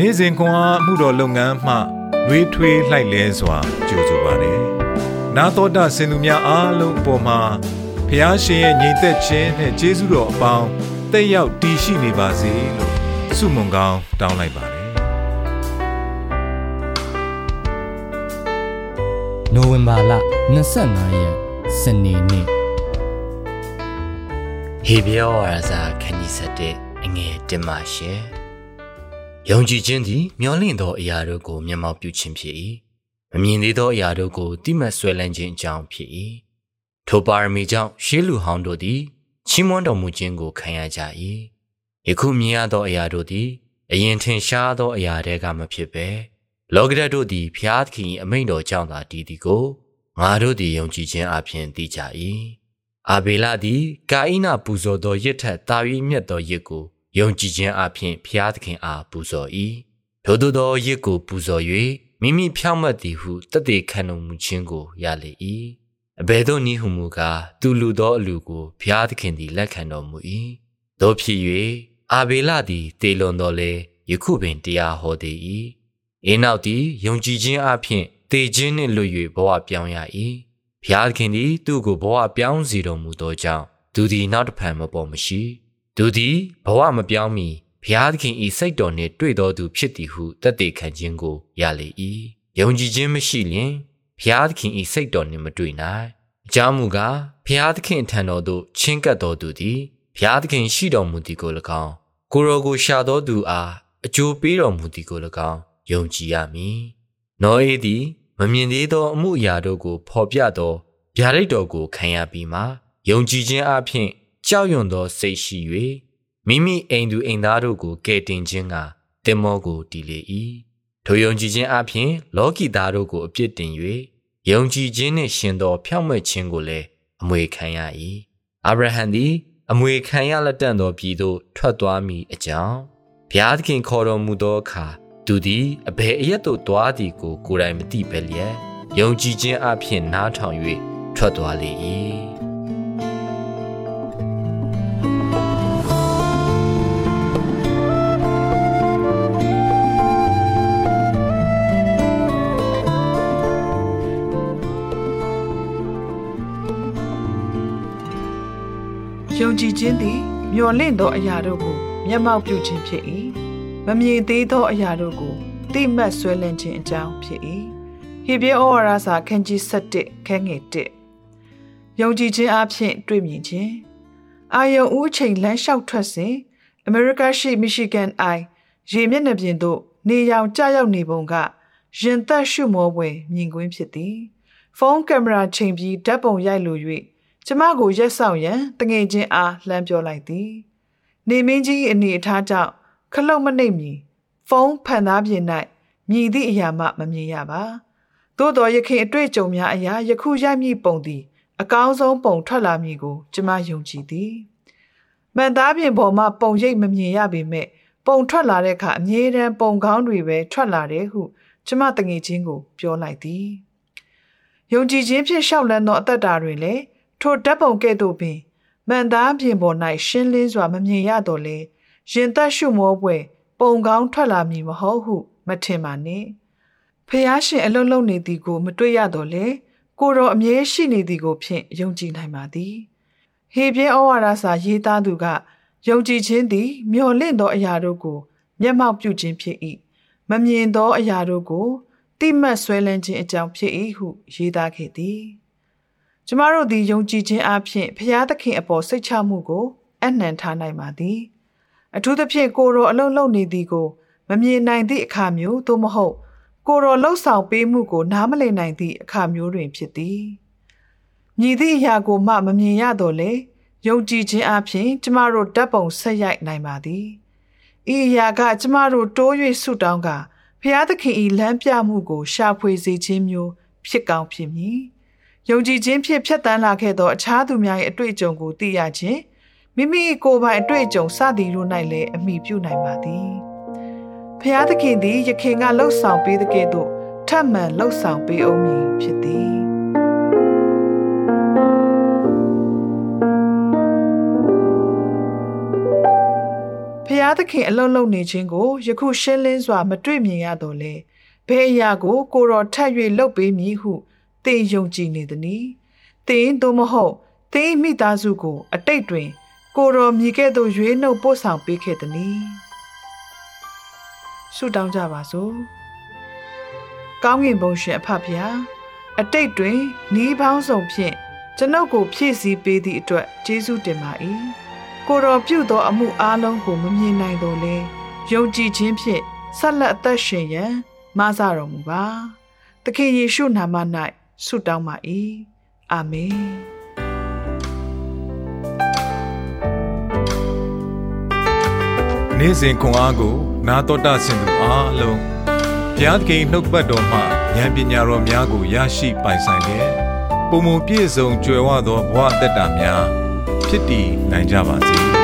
နေ့စဉ်ခွန်အားမှုတော်လုပ်ငန်းမှနှွေးထွေးလှိုက်လဲစွာကြိုဆိုပါတယ်။နာတော်တာစင်သူများအားလုံးအပေါ်မှာဖះရှင်ရဲ့ညီသက်ခြင်းနဲ့ကျေးဇူးတော်အပေါင်းတက်ရောက်တည်ရှိနေပါစေလို့ဆုမွန်ကောင်းတောင်းလိုက်ပါတယ်။နိုဝင်ဘာလ25ရက်စနေနေ့ဟေပြောဝါစာခန်းကြီးဆက်တဲ့အငယ်တင်ပါရှယ် ယုံကြည်ခြင်းသည်မျောလင့်သောအရာတို့ကိုမျက်မှောက်ပြုခြင်းဖြစ်၏မမြင်သေးသောအရာတို့ကိုတိမှတ်ဆွဲလန်းခြင်းအကြောင်းဖြစ်၏ထိုပါရမီကြောင့်ရှေးလူဟောင်းတို့သည်ချီးမွမ်းတော်မူခြင်းကိုခံရကြ၏ယခုမြင်ရသောအရာတို့သည်အရင်ထင်ရှားသောအရာတွေကမဖြစ်ပဲလောကဓာတ်တို့သည်ဖျားသခင်အမိန့်တော်ကြောင့်သာတည်သည်ကိုငါတို့သည်ယုံကြည်ခြင်းအပြင်သိကြ၏အာဘေလသည်ကာအိနပူဇော်သောရစ်ထက်တာ၍မြတ်သောရစ်ကို ယုံကြည်ခြင်းအပြင်ဖျားသခင်အားပူဇော်၏ထို့သောရစ်ကိုပူဇော်၍မိမိဖြောင့်မတ်သည်ဟုတသက်ခံတော်မူခြင်းကိုရလေ၏အဘယ်သို့နည်းဟုမူကားသူလူသောအလူကိုဘုရားသခင်သည်လက်ခံတော်မူ၏တို့ဖြစ်၍အာဘေလသည်တေလွန်တော်လေယခုပင်တရားဟောသေး၏အေနောက်သည်ယုံကြည်ခြင်းအပြင်တေခြင်းနှင့်လွတ်၍ဘဝပြောင်းရ၏ဘုရားသခင်သည်သူ့ကိုဘဝပြောင်းစေတော်မူသောကြောင့်သူသည်နောက်တဖန်မပေါ်မရှိ သူသည်ဘဝမပြောင်းမီဘုရားသခင်၏စိတ်တော်နှင့်တွေ့တော်သူဖြစ်သည်ဟုတသက်ခံခြင်းကိုရလေ၏ယုံကြည်ခြင်းမရှိလျင်ဘုရားသခင်၏စိတ်တော်နှင့်မတွေ့နိုင်အကြောင်းမူကားဘုရားသခင်ထံတော်သို့ချင်းကပ်တော်သူသည်ဘုရားသခင်ရှိတော်မူသည်ကို၎င်းကိုရောကိုရှာတော်သူအားအကျိုးပေးတော်မူသည်ကို၎င်းယုံကြည်ရမည်နောအေးသည်မမြင်သေးသောအမှုအရာတို့ကိုဖော်ပြသောဗျာဒိတ်တော်ကိုခံရပြီးမှယုံကြည်ခြင်းအပြင် ကြောက်ရွံ့သောစိတ်ရှိ၍မိမိအိမ်သူအိမ်သားတို့ကိုကယ်တင်ခြင်းကတင်မောကိုတည်လေ၏ထိုယုံကြည်ခြင်းအပြင်လောကီသားတို့ကိုအပြစ်တင်၍ယုံကြည်ခြင်းနှင့်ရှင်သောဖြောင့်မတ်ခြင်းကိုလည်းအမွေခံရ၏အာဗြဟံသည်အမွေခံရလက်တန့်သောပြည်သို့ထွက်သွားမိအကြောင်းဘုရားသခင်ခေါ်တော်မူသောအခါသူသည်အဘယ်အရက်သို့သွားသည်ကိုကိုယ်တိုင်မသိပဲလျက်ယုံကြည်ခြင်းအပြင်နားထောင်၍ထွက်သွားလေ၏ ယုံကြည်ခြင်းသည်မျော်လင့်သောအရာတို့ကိုမျက်မှောက်ပြုခြင်းဖြစ်၏မမြင်သေးသောအရာတို့ကိုတိမှတ်ဆွဲလန်းခြင်းအကြောင်းဖြစ်၏ဟေဘရဲဩဝါဒစာခန်းကြီး7ခန်းငယ်1ယုံကြည်ခြင်းအဖြစ်တွေ့မြင်ခြင်းအာယုံဦးချိန်လမ်းလျှောက်ထွက်စဉ်အမေရိကရှိမီရှီဂန်အိုင်ရေမျက်နှာပြင်သို့နေရောင်ကျရောက်နေပုံကရင်သက်ရှုမောပွဲမြင်ကွင်းဖြစ်သည် ဖုန်းကင်မရာချိန်ပြီးဓာတ်ပုံရိုက်လို၍ ကျမကိုရက်ဆောင်ရန်တငယ်ချင်းအားလှမ်းပြောလိုက်သည်နေမင်းကြီးအနေအထားကြောင့်ခလုတ်မနှိပ်မီဖုန်းဖန်သားပြင်၌မြည်သည့်အရာမှမမြင်ရပါသို့တော်ရခင်အတွေ့အကြုံများအရာယခုရိုက်မိပုံသည်အကောင်းဆုံးပုံထွက်လာမည်ကိုကျမယုံကြည်သည်မှန်သားပြင်ပေါ်မှာပုံရိပ်မမြင်ရပေမဲ့ပုံထွက်လာတဲ့အခါအမြဲတမ်းပုံကောင်းတွေပဲထွက်လာတယ်ဟုကျမတငယ်ချင်းကိုပြောလိုက်သည်ယုံကြည်ခြင်းဖြင့်ရှောက်လန်းသောအသက်တာတွင်လည်း ထိုဓာတ်ပုံကဲ့သို့ပင်မှန်သားပြင်ပေါ်၌ရှင်းလင်းစွာမမြင်ရတော့လေရင်သက်ရှုမောပွဲ ပုံကောင်းထွက်လာမည်မဟုတ်ဟု မထင်ပါနဲ့ဖះရှင်အလုံးလုံးနေသည်ကို မတွေ့ရတော့လေကိုတော်အမြဲရှိနေသည်ကိုဖြင့်ယုံကြည်နိုင်ပါသည်ဟေပြဲဩဝါဒစာရေးသားသူကယုံကြည်ခြင်းသည် မျော်လင့်သောအရာတို့ကို မျက်မှောက်ပြုခြင်းဖြစ်၏မမြင်သောအရာတို့ကိုတိမှတ်ဆွဲလန်းခြင်းအကြောင်းဖြစ်၏ဟုရေးသားခဲ့သည် ကျမတို့သည်ယုံကြည်ခြင်းအပြင်ဖျားသခင်အပေါ်စိတ်ချမှုကိုအနှံထားနိုင်ပါသည်အထူးသဖြင့်ကိုရောအလုံးလုံးနေသည်ကိုမမြင်နိုင်သည့်အခါမျိုးသို့မဟုတ်ကိုရောလှုပ်ဆောင်ပေးမှုကိုနားမလည်နိုင်သည့်အခါမျိုးတွင်ဖြစ်သည်မြည်သည့်အရာကိုမှမမြင်ရတော့လေယုံကြည်ခြင်းအပြင်ကျမတို့ဓာတ်ပုံဆက်ရိုက်နိုင်ပါသည်ဤအရာကကျမတို့တိုး၍ဆုတောင်းကဖျားသခင်ဤလမ်းပြမှုကိုရှာဖွေစေခြင်းမျိုးဖြစ်ကောင်းဖြစ်မည် ယုံကြည်ခြင်းဖြင့်ဖြတ်တန်းလာခဲ့သောအခြားသူများ၏အတွေ့အကြုံကိုသိရခြင်းမိမိကိုယ်ပိုင်အတွေ့အကြုံစသည်တို့၌လည်းအမိပြုနိုင်ပါသည်ဖျားသခင်သည်ယခင်ကလှုပ်ဆောင်ပေးတဲ့ကဲ့သို့ထပ်မံလှုပ်ဆောင်ပေးအောင်မည်ဖြစ်သည်ဖျားះသခင်အလုံးလုံးနေခြင်းကိုယခုရှင်းလင်းစွာမတွေ့မြင်ရတော့လေဘယ်အရာကိုကိုတော်ထပ်၍လုပ်ပေးမည်ဟု သင်ယုံကြည်နေသည်။သင်သို့မဟုတ်သင်မိသားစုကို အတိတ်တွင် ကိုတော်မြည်ကဲ့သို့ရွေးနှုတ်ပို့ဆောင်ပေးခဲ့သည်။ဆုတောင်းကြပါစို့။ကောင်းကင်ဘုံရှင်အဖဖျားအတိတ်တွင်ဤပေါင်းစုံဖြင့်ကျွန်ုပ်ကိုဖြည့်ဆည်းပေးသည့်အတွက်ကျေးဇူးတင်ပါ၏ကိုတော်ပြုသောအမှုအလုံးကိုမမြင်နိုင်တော့လေယုံကြည်ခြင်းဖြင့်ဆက်လက်အသက်ရှင်ရန်မဆတော်မူပါသခင်ယေရှုနာမ၌ ဆုတောင်းပါ၏အာမင်နေ့စဉ်ခွန်အားကို နာတော်တာဆင်သူအားလုံးဘုရားသခင်နှုတ်ပတ်တော်မှဉာဏ်ပညာတော်များကိုရရှိပိုင်ဆိုင်လျက်ပုံမပြည့်စုံကြွယ်ဝသောဘဝအတ္တများဖြစ်တည်နိုင်ကြပါစေ။